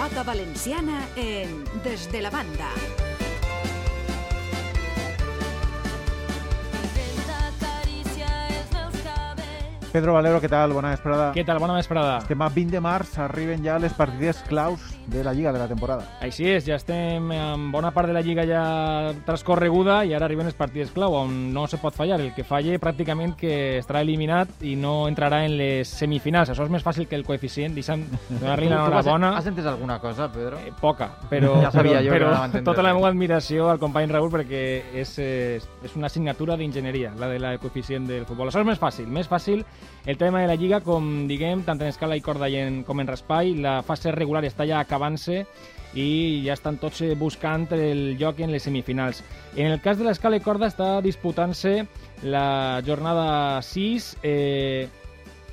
pelota valenciana en Desde la Banda. Pedro Valero, què tal? Bona vesprada. Què tal? Bona vesprada. Estem a 20 de març, arriben ja les partides claus de la Lliga de la temporada. Així és, ja estem amb bona part de la Lliga ja transcorreguda i ara arriben les partides clau on no se pot fallar. El que falle pràcticament que estarà eliminat i no entrarà en les semifinals. Això és més fàcil que el coeficient. Deixa'm donar-li l'enhorabona. Has entès alguna cosa, Pedro? Eh, poca, però, Ja sabia però, jo que però entendre tota la meva admiració al company Raül perquè és, és, és una assignatura d'enginyeria, la de la coeficient del futbol. Això és més fàcil, més fàcil el tema de la Lliga, com diguem, tant en escala i corda i en, com en raspall, la fase regular està ja acabant-se i ja estan tots eh, buscant el lloc en les semifinals. En el cas de l'escala i corda està disputant-se la jornada 6. Eh,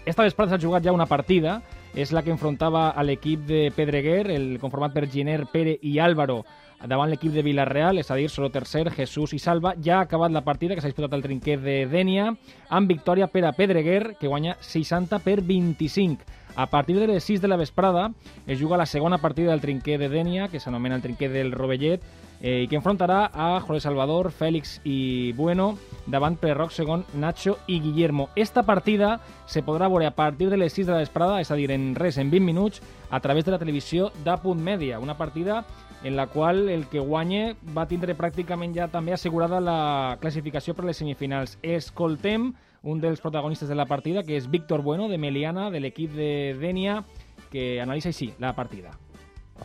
esta vesprada s'ha jugat ja una partida, és la que enfrontava a l'equip de Pedreguer, el conformat per Giner, Pere i Álvaro, davant l'equip de Villarreal, és a dir, solo tercer, Jesús i Salva. Ja ha acabat la partida, que s'ha disputat al trinquet de Dènia, amb victòria per a Pedreguer, que guanya 60 per 25. A partir de les 6 de la vesprada es juga la segona partida del trinquet de Dènia, que s'anomena el trinquet del Rovellet, eh, i que enfrontarà a Jorge Salvador, Fèlix i Bueno, davant per Roc segon, Nacho i Guillermo. Esta partida se podrà veure a partir de les 6 de la vesprada, és a dir, en res, en 20 minuts, a través de la televisió d'A Punt Mèdia, una partida en la qual el que guanye va tindre pràcticament ja també assegurada la classificació per les semifinals. Escoltem un dels protagonistes de la partida, que és Víctor Bueno, de Meliana, de l'equip de Dènia, que analitza així la partida.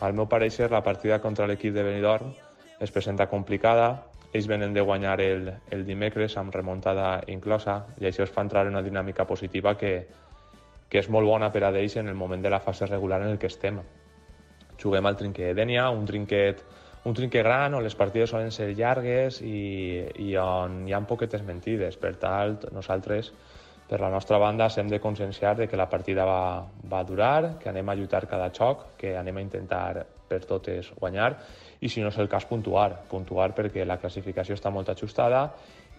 Al meu pareixer, la partida contra l'equip de Benidorm es presenta complicada. Ells venen de guanyar el, el dimecres amb remuntada inclosa i això es fa entrar en una dinàmica positiva que, que és molt bona per a ells en el moment de la fase regular en el que estem. Juguem al trinquet de Dènia, un trinquet, un trinquet gran on les partides solen ser llargues i, i on hi ha poquetes mentides. Per tant, nosaltres, per la nostra banda, hem de conscienciar de que la partida va, va durar, que anem a lluitar cada xoc, que anem a intentar per totes guanyar i si no és el cas puntuar, puntuar perquè la classificació està molt ajustada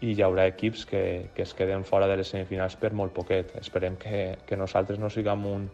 i hi haurà equips que, que es queden fora de les semifinals per molt poquet. Esperem que, que nosaltres no siguem un,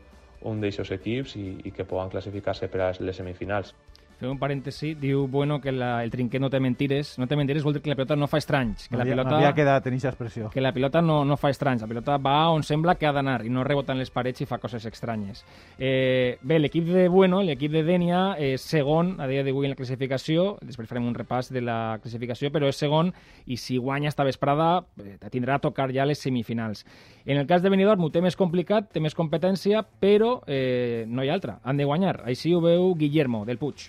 un d'aixòs equips i, i que poden classificar-se per a les semifinals. Fem un parèntesi, diu Bueno que la, el trinquet no té mentires. No té mentires vol dir que la pilota no fa estranys. Que la pilota... M'havia quedat en aquesta expressió. que la pilota no, no fa estranys, la pilota va on sembla que ha d'anar i no rebota en les parets i fa coses estranyes. Eh, bé, l'equip de Bueno, l'equip de Dènia, és segon a dia d'avui en la classificació, després farem un repàs de la classificació, però és segon i si guanya esta vesprada eh, tindrà a tocar ja les semifinals. En el cas de Benidorm ho té més complicat, té més competència, però eh, no hi ha altra, han de guanyar. Així ho veu Guillermo, del Puig.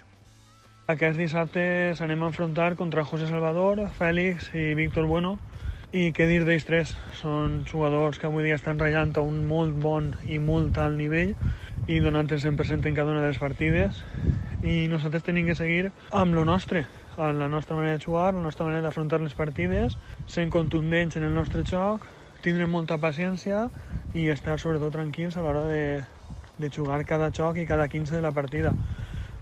Aquest dissabte s'anem a enfrontar contra José Salvador, Fèlix i Víctor Bueno. I què dir d'ells tres? Són jugadors que avui dia estan ratllant a un molt bon i molt alt nivell i donant el 100% en cada una de les partides. I nosaltres tenim que seguir amb lo nostre, amb la nostra manera de jugar, la nostra manera d'afrontar les partides, sent contundents en el nostre joc, tindre molta paciència i estar sobretot tranquils a l'hora de, de jugar cada xoc i cada 15 de la partida.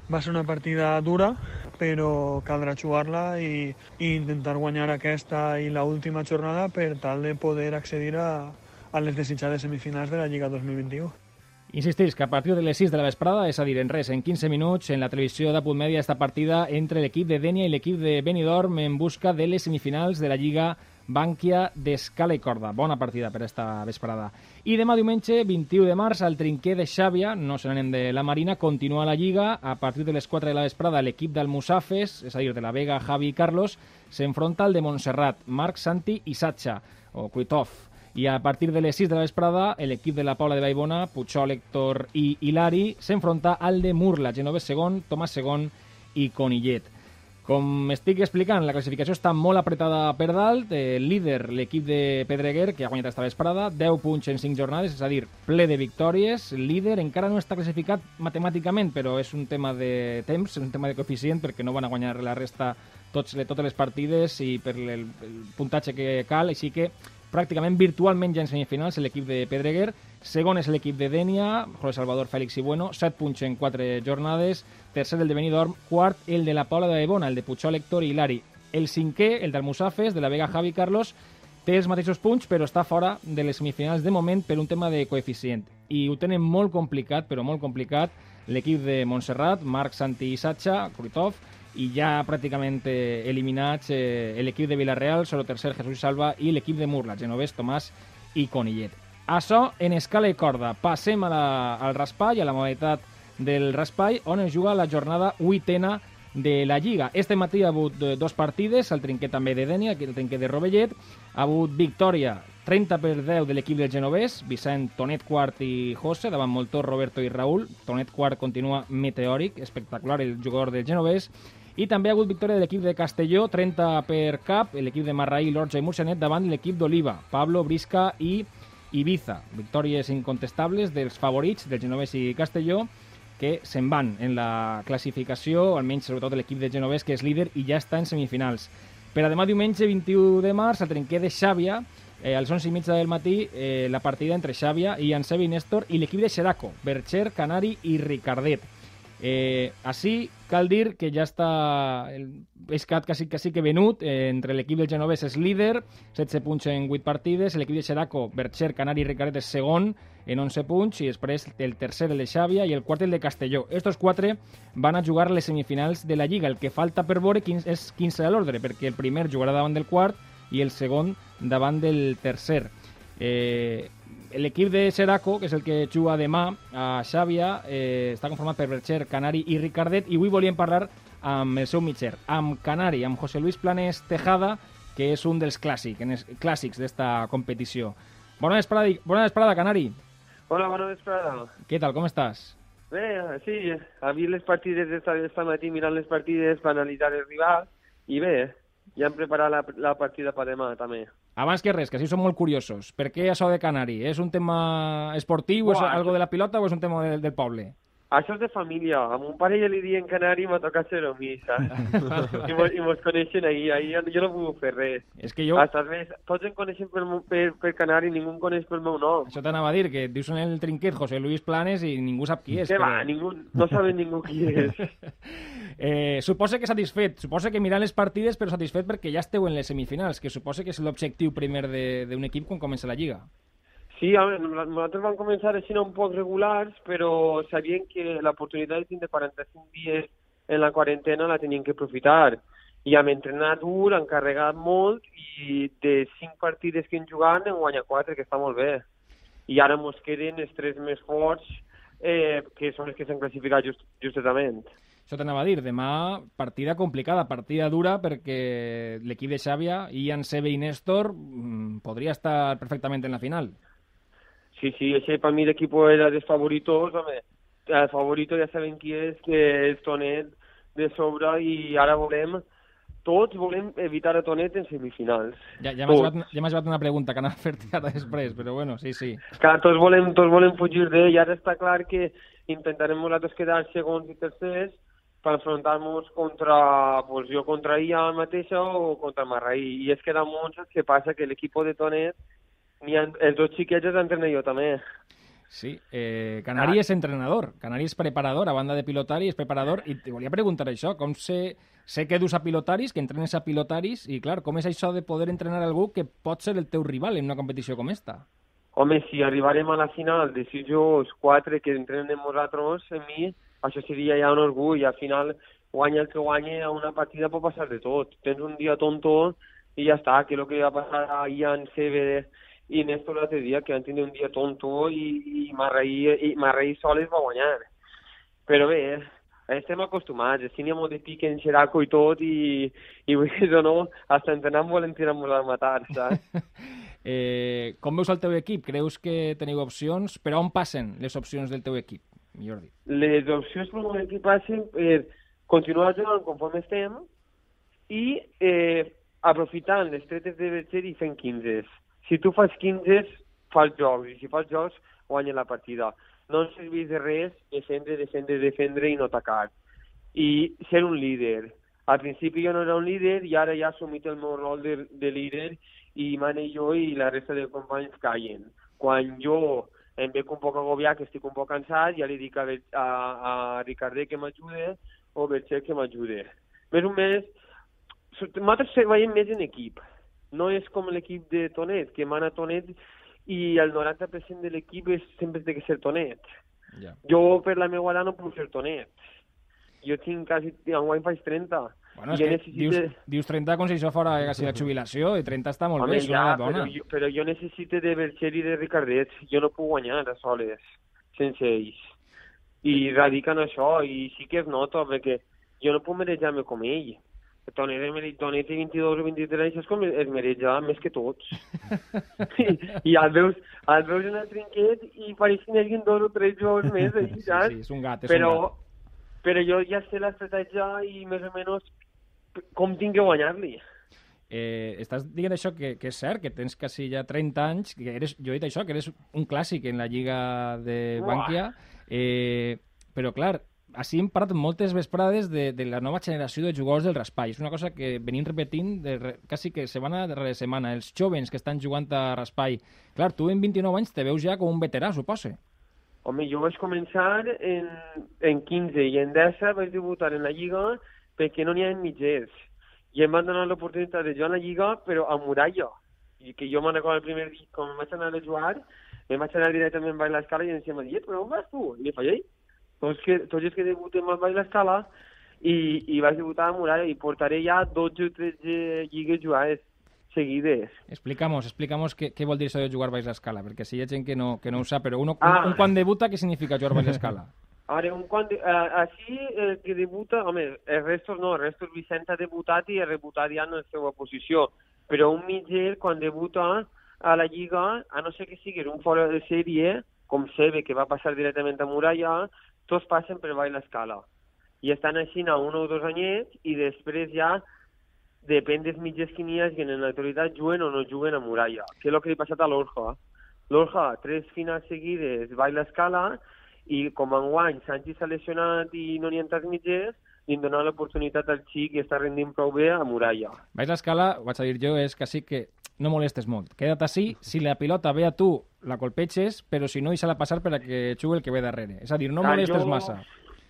Va ser una partida dura, però caldrà jugar-la i, i intentar guanyar aquesta i la última jornada per tal de poder accedir a, a les desitjades semifinals de la Lliga 2021. Insistís que a partir de les 6 de la vesprada, és a dir, en res, en 15 minuts, en la televisió de Punt Mèdia, esta partida entre l'equip de Dènia i l'equip de Benidorm en busca de les semifinals de la Lliga Bànquia d'escala i corda. Bona partida per esta vesprada. I demà diumenge, 21 de març, al trinquer de Xàbia, no se n'anem de la Marina, continua la Lliga. A partir de les 4 de la vesprada, l'equip d'Almussafes, és a dir, de la Vega, Javi i Carlos, s'enfronta al de Montserrat, Marc, Santi i Satxa, o Kuitov. I a partir de les 6 de la vesprada, l'equip de la Paula de Baibona, Puigol, Héctor i Hilari, s'enfronta al de Murla, Genovès segon, Tomàs segon i Conillet. Com estic explicant, la classificació està molt apretada per dalt. El líder, l'equip de Pedreguer, que ha guanyat esta vesprada, 10 punts en 5 jornades, és a dir, ple de victòries. El líder encara no està classificat matemàticament, però és un tema de temps, és un tema de coeficient, perquè no van a guanyar la resta tots, totes les partides i per el, el puntatge que cal, així que pràcticament virtualment ja en semifinals l'equip de Pedreguer, segon és l'equip de Dènia, Jorge Salvador, Fèlix i Bueno, 7 punts en 4 jornades, tercer el de Benidorm, quart el de la Paula de Ebona, el de Puigol, Héctor i Hilari. El cinquè, el d'Almussafes, de la Vega Javi Carlos, té els mateixos punts, però està fora de les semifinals de moment per un tema de coeficient. I ho tenen molt complicat, però molt complicat, l'equip de Montserrat, Marc Santi i Sacha, Krutov, i ja pràcticament eh, eliminats eh, l'equip de Villarreal, solo tercer Jesús Salva i l'equip de Murla, Genovès, Tomàs i Conillet. Açò en escala i corda. Passem a la, al raspall, a la modalitat del raspall, on es juga la jornada vuitena de la Lliga. Este matí ha hagut eh, dos partides, el trinquet també de Dènia, el trinquet de Rovellet. Ha hagut victòria 30 per 10 de l'equip del Genovès, Vicent, Tonet Quart i José, davant Moltó, Roberto i Raül. Tonet Quart continua meteòric, espectacular el jugador del Genovès. I també ha hagut victòria de l'equip de Castelló, 30 per cap, l'equip de Marraí, Lorja i Murcianet davant l'equip d'Oliva, Pablo, Brisca i Ibiza. Victòries incontestables dels favorits del Genovès i Castelló que se'n van en la classificació, almenys sobretot l'equip de Genovès, que és líder i ja està en semifinals. Per a demà diumenge 21 de març, al trinquer de Xàbia, eh, a les 11 i mitja del matí, eh, la partida entre Xàbia i Ansebi Néstor i l'equip de Xeraco, Bercher, Canari i Ricardet. Eh, així cal dir que ja està el pescat quasi, quasi que venut eh, entre l'equip del Genovès és líder 16 punts en 8 partides l'equip de Xeraco, Bercher, Canari i Ricaret és segon en 11 punts i després el tercer el de Xàbia i el quart el de Castelló. Estos quatre van a jugar les semifinals de la Lliga. El que falta per veure és 15 de l'ordre perquè el primer jugarà davant del quart i el segon davant del tercer. Eh, L'equip de Seraco, que és el que juga demà a Xàbia, eh, està conformat per Bercher, Canari i Ricardet, i avui volíem parlar amb el seu mitger, amb Canari, amb José Luis Planes Tejada, que és un dels clàssics, clàssics d'esta competició. Bona vesprada, bona vesprada, Canari. Hola, bona vesprada. Què tal, com estàs? Bé, sí, a mi les partides d'esta esta matí mirant les partides per analitzar els rivals i bé, ja hem preparat la, la partida per demà també. Abans que res, que sí som molt curiosos, per què això de Canari? És un tema esportiu, Buah, és algo de la pilota o és un tema del, del poble? Això és de família. A mon pare ja li diuen Canari i m'ha tocat ser a mi, saps? I, mos, I mos coneixen ahir, ahir jo, jo no puc fer res. És que jo... Hasta més, tots em coneixen per, per, per Canari, ningú em coneix pel meu nom. Això t'anava a dir, que dius en el trinquet José Luis Planes i ningú sap qui és. Que però... va, ningú, no saben ningú qui és. eh, suposa que satisfet, suposa que mirant les partides però satisfet perquè ja esteu en les semifinals, que suposa que és l'objectiu primer d'un equip quan comença la Lliga. Sí, veure, nosaltres vam començar així un poc regulars, però sabien que l'oportunitat de tindre 45 dies en la quarantena la tenien que aprofitar. I hem entrenat dur, han carregat molt i de 5 partides que hem jugat hem guanyat 4, que està molt bé. I ara ens queden els tres més forts, eh, que són els que s'han classificat just, justament. Això t'anava a dir, demà partida complicada, partida dura, perquè l'equip de Xàbia, Ian Sebe i Néstor, mm, podria estar perfectament en la final. Sí, sí, ese para mí el equipo era de favoritos, home. El favorito ja sabem qui és, que és Tonet de sobre i ara volem tots volem evitar a Tonet en semifinals. Ja, ja m'has llevat, ja llevat una pregunta que anava a fer-te ara després, però bueno, sí, sí. Clar, tots volem, tots volem fugir d'ell ara està clar que intentarem nosaltres quedar segons i tercers per enfrontar-nos contra, pues jo contra ella mateixa o contra Marraí. I és que damunt saps què passa? Que l'equip de Tonet ni ha, els dos xiquets els entreno jo també. Sí, eh, Canari ah. és entrenador, Canari és preparador, a banda de pilotari és preparador, i te volia preguntar això, com sé, sé que dus a pilotaris, que entrenes a pilotaris, i clar, com és això de poder entrenar algú que pot ser el teu rival en una competició com esta? Home, si arribarem a la final de sis jocs, quatre que entrenem nosaltres, a mi, això seria ja un orgull, i al final guanya el que guanya a una partida pot passar de tot. Tens un dia tonto i ja està, que és el que va passar ahir en CBD i Néstor l'altre dia que van tindre un dia tonto i, i Marraí sol es va guanyar. Però bé, estem acostumats, si n'hi ha molt de pic en Xeraco i tot, i, i vull o no, hasta entrenant volen tirar-nos a matar, saps? eh, com veus el teu equip? Creus que teniu opcions? Per on passen les opcions del teu equip, Jordi? Les opcions per un equip passen per continuar jugant conforme estem i eh, aprofitant les tretes de Berger i fent 15 si tu fas 15, fas jocs, i si fas jocs, guanya la partida. No serveix de res defendre, defendre, defendre i no atacar. I ser un líder. Al principi jo no era un líder i ara ja he assumit el meu rol de, de líder i mane jo i la resta de companys callen. Quan jo em veig un poc agobiat, que estic un poc cansat, ja li dic a, a, a Ricardé que m'ajude o a Berger que m'ajude. Més o més, nosaltres veiem més en equip no és com l'equip de Tonet, que mana Tonet i el 90% de l'equip sempre té que ser Tonet. Ja. Jo, per la meva edat, no puc ser tonet. Jo tinc quasi... Enguany faig 30. Bueno, és que necessite... dius, dius 30 com si això fora quasi la jubilació, i 30 està molt Home, bé, és una ja, bona. però, jo, però jo necessito de Berger i de Ricardets. Jo no puc guanyar a soles, sense ells. I radiquen això, i sí que es nota, perquè jo no puc marejar-me com ell. Tonet, Tonet té 22 o 23 anys, és com es mareja més que tots. I, i el veus, el veus en el trinquet i pareix que n'hi dos o tres jugadors més allà, Sí, saps? sí, és un gat, és però, un gat. però jo ja sé l'estratègia i més o menys com tinc que guanyar-li. Eh, estàs dient això que, que és cert, que tens quasi ja 30 anys, que eres, jo he dit això, que eres un clàssic en la Lliga de. Bànquia, eh, però clar, així hem parlat moltes vesprades de, de la nova generació de jugadors del Raspall. És una cosa que venim repetint de, quasi que setmana darrere setmana. Els jovens que estan jugant a Raspall. Clar, tu en 29 anys te veus ja com un veterà, suposa. Home, jo vaig començar en, en 15 i en 10 vaig debutar en la Lliga perquè no n'hi ha mitgers. I em van donar l'oportunitat de jugar a la Lliga, però a Muralla. I que jo me'n recordo el primer dia, quan vaig anar a jugar, em vaig anar directament a l'escala i em decía, Diet, però on vas tu? I li faig, tots, que, tots els que debutem a l'escala i, i vaig debutar a Muralla i portaré ja 12 o 13 lligues jugades seguides. Explicamos, explicamos què, què vol dir això de jugar baix l'escala, perquè si hi ha gent que no, que no ho sap, però uno, Ah. un, un quan debuta, què significa jugar baix l'escala? Ara, un quan de, uh, així el que debuta, home, el resto no, el resto Vicent ha debutat i ha debutat ja en la seva posició, però un mitger quan debuta a la Lliga, a no ser que sigui un fora de sèrie, com Sebe, que va passar directament a Muralla, tots passen per baix l'escala. I estan així a un o dos anyets i després ja depèn dels mitjers que n'hi hagi en l'actualitat, juguen o no juguen a Muralla, que és el que li ha passat a l'Orja. L'Orja, tres finals seguides, baix l'escala, i com enguany Sánchez s'ha lesionat i no n'hi ha tants mitgers, li han donat l'oportunitat al xic i està rendint prou bé a Muralla. Baix l'escala, ho vaig a dir jo, és quasi que no molestes molt. Queda't així, si la pilota ve a tu, la colpeges, però si no, deixa-la passar per a que jugui el que ve darrere. És a dir, no Clar, molestes jo- massa.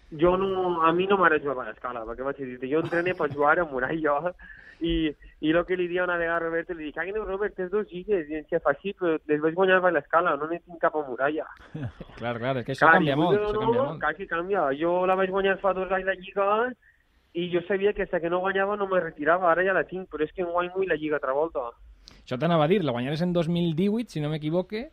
Jo no, a mi no m'agrada jugar a l'escala, perquè vaig dir jo entrené per jugar a Muralla i, i el que li dia una vegada a Roberto, li dic, ah, no, Robert, tens dos lligues, i em dice, sí, però les vaig guanyar a l'escala, no n'hi tinc cap a Muralla. Clar, clar, és que això Clar, canvia i molt, no, això canvia molt. Clar que canvia. Jo la vaig guanyar fa dos anys la Lliga i jo sabia que fins que no guanyava no me retirava, ara ja la tinc, però és que enguany vull la Lliga altra volta. Això t'anava a dir, la guanyares en 2018, si no m'equivoque,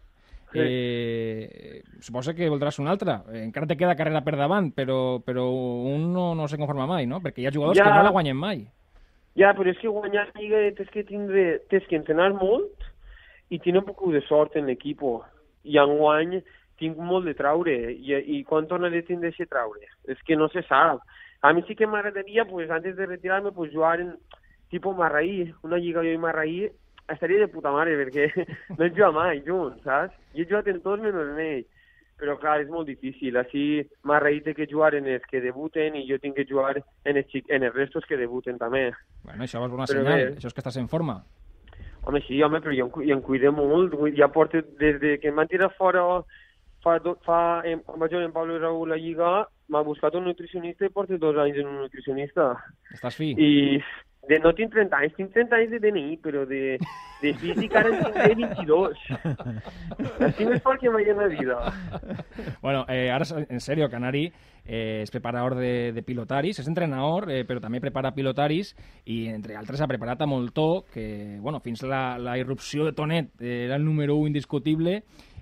Sí. eh, suposa que voldràs una altra. Eh, encara te queda carrera per davant, però, però un no, no se conforma mai, no? Perquè hi ha jugadors Ja. que no la guanyen mai. Ja, però és que guanyar Lliga tens que tindre, tens que entrenar molt i tenir un poc de sort en l'equip. I enguany tinc molt de traure. I, i quan tornaré a tindre aquest traure? És que no se sap. A mi sí que m'agradaria, pues, antes de retirar-me, pues, jugar en tipo Marraí, una lliga jo i Marraí, estaria de puta mare, perquè no he jugat mai junts, saps? Jo he jugat en tots menys en ell. Però, clar, és molt difícil. Així, Marraí té que jugar en els que debuten i jo tinc que jugar en els, en els restos que debuten també. Bueno, això és bona Però senyal, bé. això és que estàs en forma. Home, sí, home, però jo jo em cuido molt. Ja porto, des de que em van tirar fora fa, do, fa em, quan vaig jugar en Pablo Raúl a Lliga, m'ha buscat un nutricionista i porto dos anys en un nutricionista. Estàs fi. I de, no tinc 30 anys, tinc 30 anys de DNI, però de, de físic ara en tindré 22. Estic més fort que mai en la vida. Bueno, eh, ara, en sèrio, Canari eh, és preparador de, de pilotaris, és entrenador, eh, però també prepara pilotaris i, entre altres, ha preparat a Moltó, que, bueno, fins la, la irrupció de Tonet eh, era el número 1 indiscutible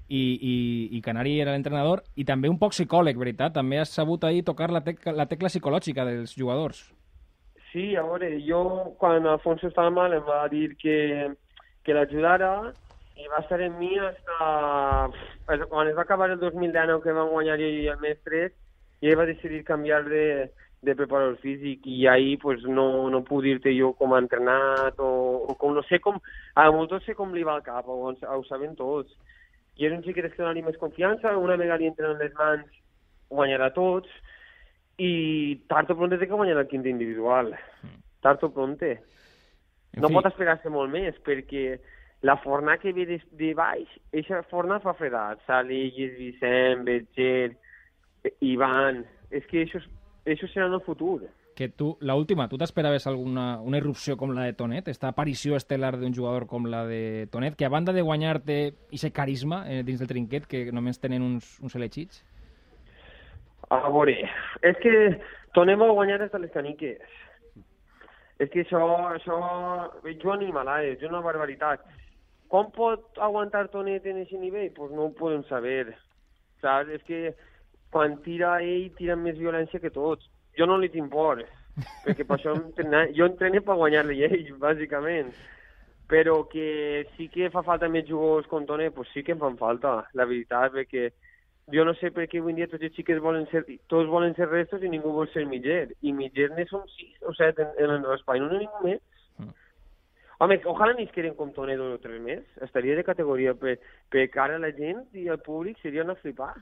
i, i, i Canari era l'entrenador i també un poc psicòleg, veritat? També has sabut ahir tocar la, tec la tecla psicològica dels jugadors. Sí, a veure, jo quan Alfonso estava mal em va dir que, que l'ajudara i va estar en mi hasta... Quan es va acabar el 2019 que van guanyar jo i el mestre, i ell va decidir canviar de, de preparador físic i ahir pues, no, no puc dir-te jo com ha entrenat o, o com no sé com... A molts sé com li va al cap, ho, ho saben tots. I és un xiquet que dona més confiança, una vegada li entren les mans guanyarà tots, i tard o pronte té que guanyar el quinta individual. Tard o pronte. En No fi. pot esperar-se molt més, perquè la forna que ve de, de baix, eixa forna fa fredat. Salilles, Vicent, Betger, Ivan... És que això, això serà el futur. Que tu, la última, tu t'esperaves alguna una irrupció com la de Tonet, esta aparició estel·lar d'un jugador com la de Tonet, que a banda de guanyar-te aquest carisma eh, dins del trinquet, que només tenen uns, uns elegits? A veure, és que tornem a guanyar des de les caniques. És que això, això, jo animalades, és una barbaritat. Com pot aguantar Tonet en aquest nivell? Pues no ho podem saber. Saps? És que quan tira ell, tira més violència que tots. Jo no li tinc por, perquè per això entrena, jo entreno per guanyar-li ell, bàsicament. Però que sí que fa falta més jugadors com Tonet, pues sí que em fan falta, la veritat, perquè jo no sé per què avui en dia tots els xiques volen ser, tots volen ser restos i ningú vol ser mitger. I mitger ne som sis o set en, en l'espai, no n'hi ningú més. Home, ojalà n'hi queden com Tonet dos o tres més. Estaria de categoria per, per cara a la gent i al públic seria una flipar.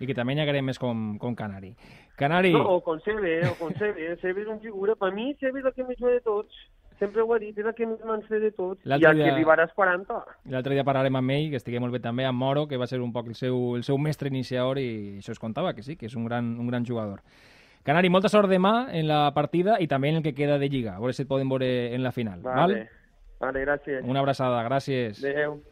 I que també n'hi haguem més com, com Canari. Canari, No, o con Sebe, o con Sebe. Sebe és un figura. Per mi, Sebe és el que més ve de tots. Sempre ho he dit, és el que més me'n sé de tots. I el que dia- arribarà als 40. l'altre dia parlarem amb ell, que estigui molt bé també, amb Moro, que va ser un poc el seu, el seu mestre iniciador i això es contava, que sí, que és un gran, un gran jugador. Canari, molta sort demà en la partida i també en el que queda de Lliga. A veure si et poden veure en la final. Vale. Val? Vale, gràcies. Una abraçada, gràcies. Adéu.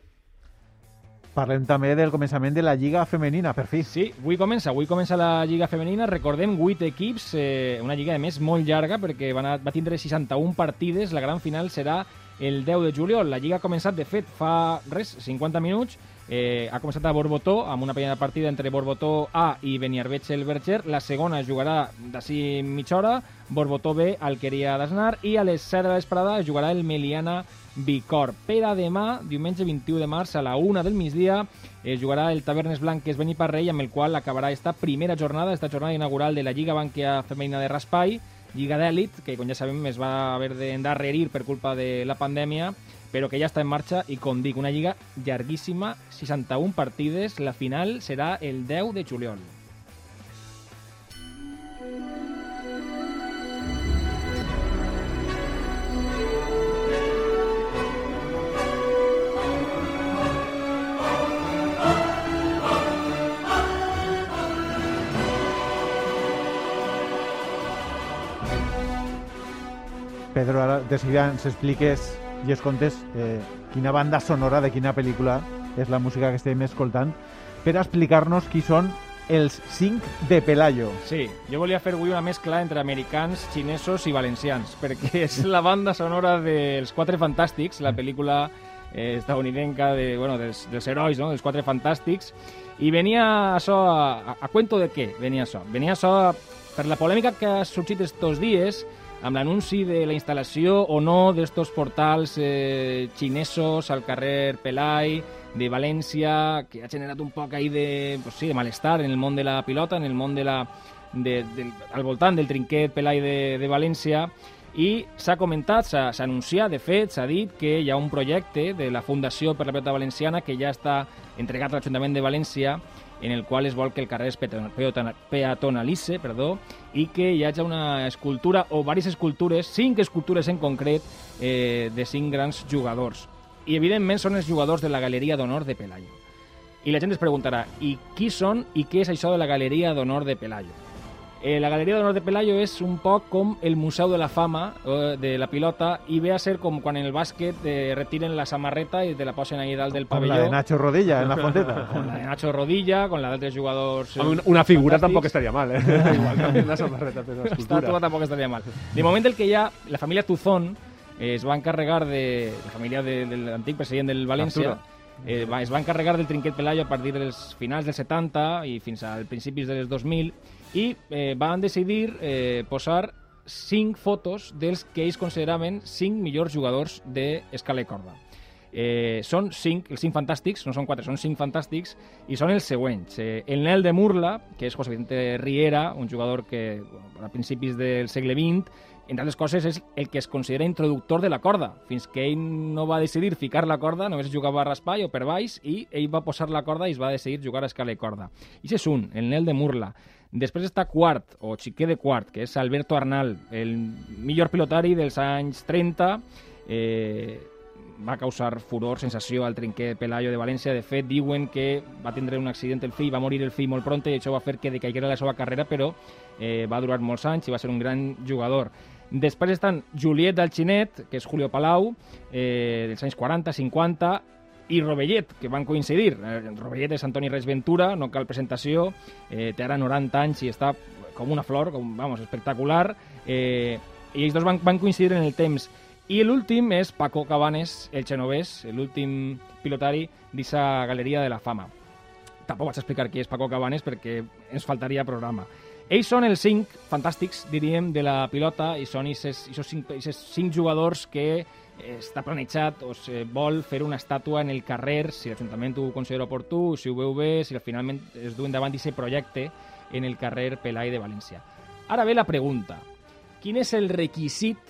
Parlem també del començament de la Lliga Femenina, per fi. Sí, avui comença, avui comença la Lliga Femenina, recordem, 8 equips, eh, una lliga, a més, molt llarga, perquè va, anar, va tindre 61 partides, la gran final serà el 10 de juliol. La Lliga ha començat, de fet, fa res, 50 minuts, eh, ha començat a Borbotó, amb una primera partida entre Borbotó A i Beniarbeig el Berger, la segona jugarà d'ací mitja hora, Borbotó B, Alqueria d'Asnar, i a les 7 de la vesprada jugarà el Meliana Bicor. Per a demà, diumenge 21 de març, a la 1 del migdia, eh, jugarà el Tavernes Blanques Beniparrell, amb el qual acabarà esta primera jornada, esta jornada inaugural de la Lliga Banquia Femenina de Raspai, Lliga d'Èlit, que com ja sabem es va haver d'endarrerir per culpa de la pandèmia, però que ja està en marxa i, com dic, una lliga llarguíssima, 61 partides, la final serà el 10 de juliol. Pedro, ara de seguida ens expliques i es contes eh, quina banda sonora de quina pel·lícula és la música que estem escoltant per explicar-nos qui són els cinc de Pelayo. Sí, jo volia fer avui una mescla entre americans, xinesos i valencians, perquè és la banda sonora dels Quatre Fantàstics, la pel·lícula eh, estadounidenca de, bueno, dels, dels herois, no? dels Quatre Fantàstics, i venia això a, a, a cuento de què venia això? Venia això per la polèmica que ha sorgit estos dies amb l'anunci de la instal·lació o no d'estos portals eh, xinesos al carrer Pelai, de València, que ha generat un poc ahí de, pues sí, de malestar en el món de la pilota, en el món de la, de, del, al voltant del trinquet Pelai de, de València, i s'ha comentat, s'ha anunciat, de fet, s'ha dit que hi ha un projecte de la Fundació per la Pilota Valenciana que ja està entregat a l'Ajuntament de València en el qual es vol que el carrer es peaton- peaton- peatonalitze perdó, i que hi hagi una escultura o diverses escultures, cinc escultures en concret, eh, de cinc grans jugadors. I evidentment són els jugadors de la Galeria d'Honor de Pelayo. I la gent es preguntarà, i qui són i què és això de la Galeria d'Honor de Pelayo? Eh, la Galeria d'Honor de Pelayo és un poc com el Museu de la Fama eh, de la pilota i ve a ser com quan en el bàsquet eh, retiren la samarreta i te la posen ahí dalt del Com pavelló. la de Nacho Rodilla en la fonteta. Con la de Nacho Rodilla, con la d'altres jugadors... eh, Una, una figura tampoc estaria mal, eh? Igual canviar la samarreta per una Estatua escultura. tampoc estaria mal. De moment el que ha, la família Tuzón eh, es va encarregar de... La família de, de l'antic president del València eh, va, es va encarregar del trinquet Pelayo a partir dels finals dels 70 i fins als principis dels 2000 i eh, van decidir eh, posar cinc fotos dels que ells consideraven cinc millors jugadors d'escala i corda. Eh, són cinc, els cinc fantàstics, no són quatre, són cinc fantàstics, i són els següents. Eh, el Nel de Murla, que és José Vicente Riera, un jugador que bueno, a principis del segle XX, entre altres coses, és el que es considera introductor de la corda. Fins que ell no va decidir ficar la corda, només jugava a raspall o per baix, i ell va posar la corda i es va decidir jugar a escala i corda. I és un, el Nel de Murla. Després està quart, o xiquer de quart, que és Alberto Arnal, el millor pilotari dels anys 30, eh, va causar furor, sensació al trinquet Pelayo de València. De fet, diuen que va tindre un accident el fill, va morir el fill molt pronte i això va fer que decaiguera la seva carrera, però eh, va durar molts anys i va ser un gran jugador. Després estan Juliet del Xinet, que és Julio Palau, eh, dels anys 40, 50, i Rovellet, que van coincidir. Eh, Rovellet és Antoni Reis Ventura, no cal presentació, eh, té ara 90 anys i està com una flor, com, vamos, espectacular, eh, i ells dos van, van coincidir en el temps. I l'últim és Paco Cabanes, el genovès, l'últim pilotari d'aquesta galeria de la fama. Tampoc vaig explicar qui és Paco Cabanes perquè ens faltaria programa. Ells són els cinc fantàstics, diríem, de la pilota i són aquests cinc, cinc jugadors que està planejat o se vol fer una estàtua en el carrer, si l'Ajuntament ho considera oportú, si ho veu bé, si finalment es du endavant aquest projecte en el carrer Pelai de València. Ara ve la pregunta. Quin és el requisit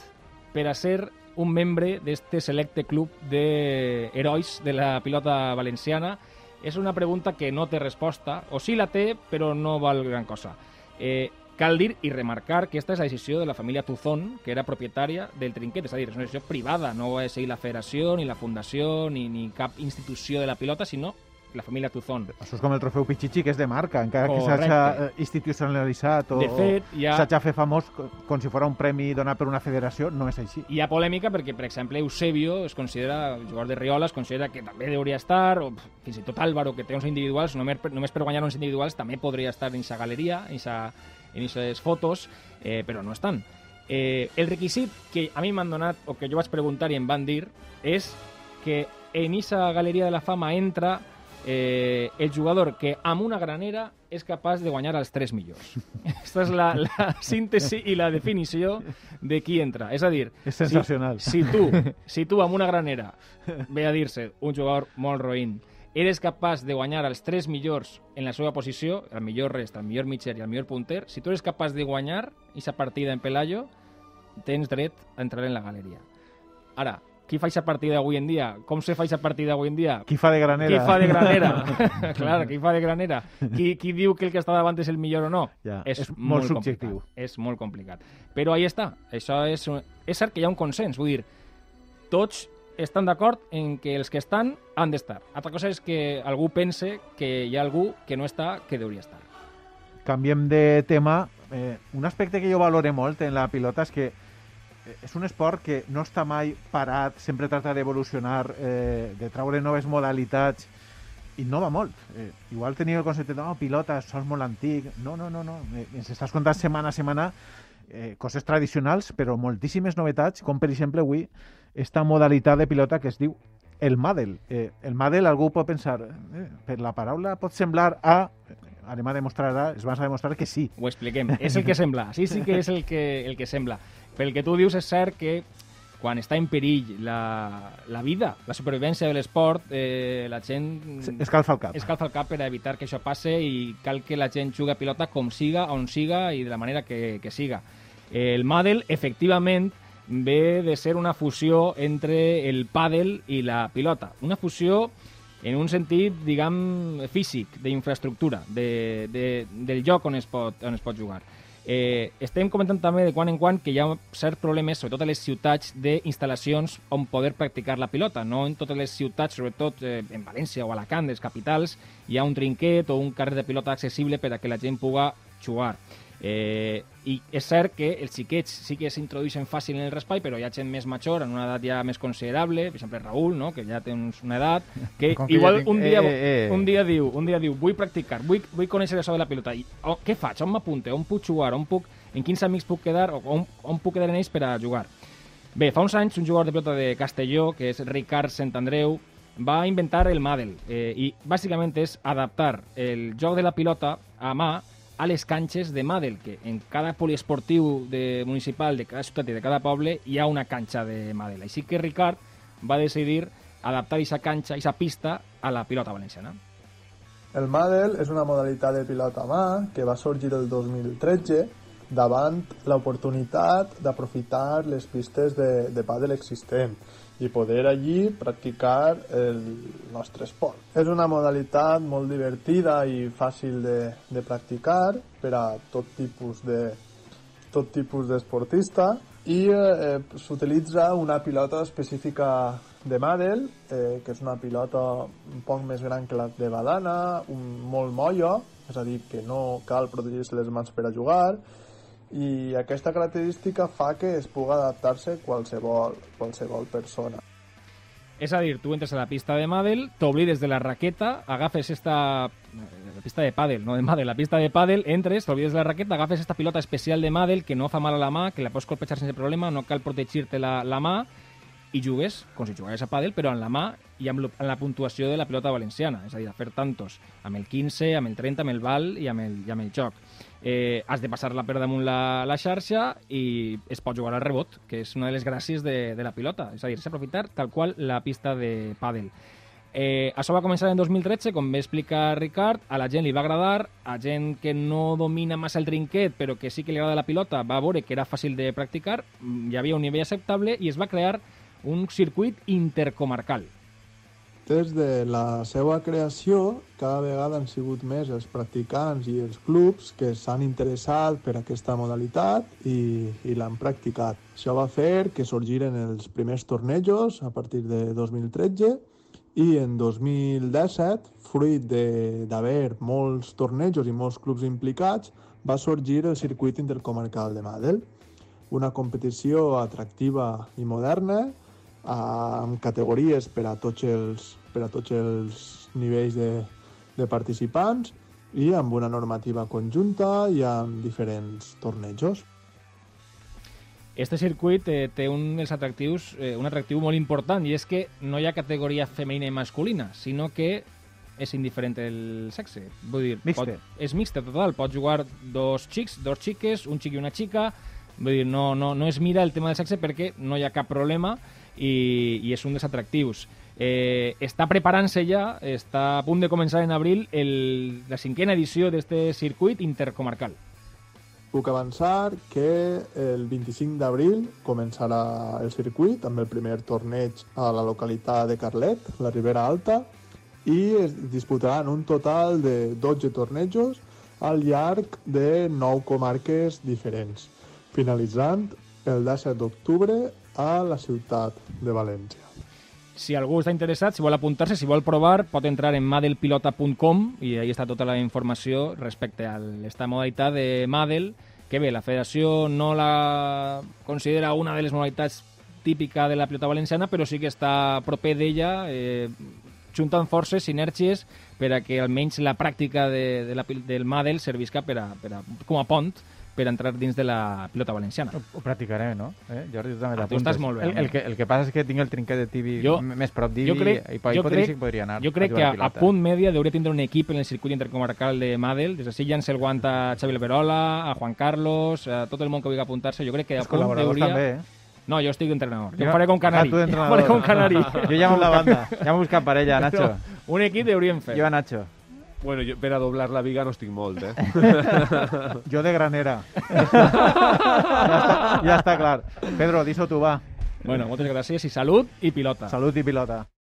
per a ser un membre d'este selecte club d'herois de la pilota valenciana? És una pregunta que no té resposta, o sí la té, però no val gran cosa. Eh, Cal dir i remarcar que aquesta és la decisió de la família Tuzón, que era propietària del trinquet, és a dir, és una decisió privada, no va ser la federació, ni la fundació, ni, ni cap institució de la pilota, sinó la família Tuzón. Això és com el trofeu Pichichi, que és de marca, encara Correcte. que s'hagi eh, institucionalitzat o, de fet, ja... s'hagi fet famós com si fos un premi donat per una federació, no és així. Hi ha polèmica perquè, per exemple, Eusebio es considera, el jugador de Riola, es considera que també hauria estar, o fins i tot Álvaro, que té uns individuals, només per, només per guanyar uns individuals, també podria estar en aquesta galeria, en aquestes fotos, eh, però no estan. Eh, el requisit que a mi m'han donat, o que jo vaig preguntar i em van dir, és que en aquesta galeria de la fama entra eh, el jugador que amb una granera és capaç de guanyar els tres millors. Aquesta és la, la síntesi i la definició de qui entra. És a dir, és sensacional. Si, si, tu, si tu amb una granera, ve a dir-se un jugador molt roïn, eres capaç de guanyar els tres millors en la seva posició, el millor rest, el millor mitger i el millor punter, si tu eres capaç de guanyar aquesta partida en Pelayo, tens dret a entrar en la galeria. Ara, qui fa aquesta partida avui en dia? Com se fa aquesta partida avui en dia? Qui fa de granera? Qui fa de granera? Clar, qui fa de granera? Qui, qui diu que el que està davant és el millor o no? Ja, és, és molt, molt subjectiu. Complicat. És molt complicat. Però ahí està. Això és, és cert que hi ha un consens. Vull dir, tots estan d'acord en que els que estan han d'estar. Altra cosa és que algú pense que hi ha algú que no està, que hauria estar. Canviem de tema. Eh, un aspecte que jo valore molt en la pilota és que és un esport que no està mai parat, sempre trata d'evolucionar, eh, de treure noves modalitats, innova molt. Eh, igual teniu el concepte de, no, pilota, és molt antic. No, no, no, no. Eh, ens estàs contant setmana a setmana eh, coses tradicionals, però moltíssimes novetats, com per exemple avui esta modalitat de pilota que es diu el Madel. Eh, el Madel, algú pot pensar, eh, per la paraula pot semblar a... Anem a demostrar ara, es vas a demostrar que sí. Ho expliquem. És el que sembla. Sí, sí que és el que, el que sembla. Pel que tu dius és cert que quan està en perill la, la vida, la supervivència de l'esport, eh, la gent... Escalfa el cap. Escalfa el cap per evitar que això passe i cal que la gent jugui a pilota com siga, on siga i de la manera que, que siga. El Madel, efectivament, ve de ser una fusió entre el pàdel i la pilota. Una fusió en un sentit, diguem, físic, d'infraestructura, de, de, del lloc on es pot, on es pot jugar. Eh, estem comentant també de quan en quan que hi ha certs problemes, sobretot a les ciutats, d'instal·lacions on poder practicar la pilota. No en totes les ciutats, sobretot eh, en València o Alacant, les capitals, hi ha un trinquet o un carrer de pilota accessible per a que la gent puga jugar. Eh, I és cert que els xiquets sí que s'introdueixen fàcil en el raspall, però hi ha gent més major, en una edat ja més considerable, per exemple Raül, no? que ja té uns, una edat, que Com que igual ja tinc- un, dia, eh, eh. un dia diu, un dia diu, vull practicar, vull, vull conèixer això de la pilota. I, oh, què faig? On m'apunte? On puc jugar? On puc, en quins amics puc quedar? O on, on puc quedar en ells per a jugar? Bé, fa uns anys un jugador de pilota de Castelló, que és Ricard Sant Andreu, va inventar el Madel eh, i bàsicament és adaptar el joc de la pilota a mà a les canxes de Madel, que en cada poliesportiu de, municipal de cada ciutat i de cada poble hi ha una canxa de Madel. Així que Ricard va decidir adaptar aquesta canxa, aquesta pista, a la pilota valenciana. El Madel és una modalitat de pilota mà que va sorgir el 2013 davant l'oportunitat d'aprofitar les pistes de, de pàdel existent i poder allí practicar el nostre esport. És una modalitat molt divertida i fàcil de, de practicar per a tot tipus de tot tipus d'esportista i eh, s'utilitza una pilota específica de Madel, eh, que és una pilota un poc més gran que la de Badana, un, molt molla, és a dir, que no cal protegir-se les mans per a jugar, i aquesta característica fa que es pugui adaptar-se qualsevol, qualsevol persona. És a dir, tu entres a la pista de Madel, t'oblides de la raqueta, agafes esta... La pista de pàdel, no de Madel, la pista de pàdel, entres, t'oblides de la raqueta, agafes esta pilota especial de Madel que no fa mal a la mà, que la pots colpejar sense problema, no cal protegir-te la, la mà, i jugues com si jugués a pàdel, però en la mà i amb, amb la puntuació de la pilota valenciana, és a dir, a fer tantos amb el 15, amb el 30, amb el val i amb el, i amb el joc. Eh, has de passar-la per damunt la, la xarxa i es pot jugar al rebot, que és una de les gràcies de, de la pilota, és a dir, s'aprofitar tal qual la pista de pàdel. Eh, això va començar en 2013, com va explicar Ricard, a la gent li va agradar, a gent que no domina massa el trinquet, però que sí que li agrada la pilota, va veure que era fàcil de practicar, mm, hi havia un nivell acceptable i es va crear un circuit intercomarcal. Des de la seva creació, cada vegada han sigut més els practicants i els clubs que s'han interessat per aquesta modalitat i, i l'han practicat. Això va fer que sorgiren els primers tornejos a partir de 2013 i en 2017, fruit d'haver molts tornejos i molts clubs implicats, va sorgir el circuit intercomarcal de Madel, una competició atractiva i moderna amb categories per a tots els, per a tots els nivells de, de participants i amb una normativa conjunta i amb diferents tornejos. Este circuit eh, té un dels atractius, eh, un atractiu molt important, i és que no hi ha categoria femenina i masculina, sinó que és indiferent el sexe. Vull dir, Mixte. Pot, és mixte total, pots jugar dos xics, dos xiques, un xic i una xica, vull dir, no, no, no es mira el tema del sexe perquè no hi ha cap problema i, i és un dels atractius. Eh, està preparant-se ja, està a punt de començar en abril el, la cinquena edició d'este circuit intercomarcal. Puc avançar que el 25 d'abril començarà el circuit amb el primer torneig a la localitat de Carlet, la Ribera Alta, i es disputaran un total de 12 tornejos al llarg de 9 comarques diferents, finalitzant el 17 d'octubre a la ciutat de València. Si algú està interessat, si vol apuntar-se, si vol provar, pot entrar en madelpilota.com i ahí està tota la informació respecte a aquesta modalitat de Madel, que bé, la federació no la considera una de les modalitats típica de la pilota valenciana, però sí que està proper d'ella, eh, juntant forces, sinergies, per a que almenys la pràctica de, de la, del Madel servisca per a, per a, com a pont per entrar dins de la pilota valenciana. Ho, ho practicaré, no? Eh? Jordi, tu també Ah, tu t'apuntes. estàs molt bé, El, el, que, el que passa és que tinc el trinquet de tibi Jo- més prop d'Ibi crec, i, i jo crec, sí que podria anar jo crec a que a, a punt media hauria tindre un equip en el circuit intercomarcal de Madel. Des d'ací llança el guant a Xavi Alberola, a Juan Carlos, a tot el món que vulgui apuntar-se. Jo crec que a Els punt col·laboradors hauria... també, eh? No, jo estic d'entrenador. Jo Jo- faré com canari. Ah, Jo faré com canari. Jo ja m'ho la banda. Ja buscat parella, Nacho. un equip hauríem fet. Jo a Nacho. Bueno, jo per a doblar la viga no estic molt, eh? Jo de granera. ja, està, ja està clar. Pedro, dis-ho tu, va. Bueno, moltes gràcies i salut i pilota. Salut i pilota.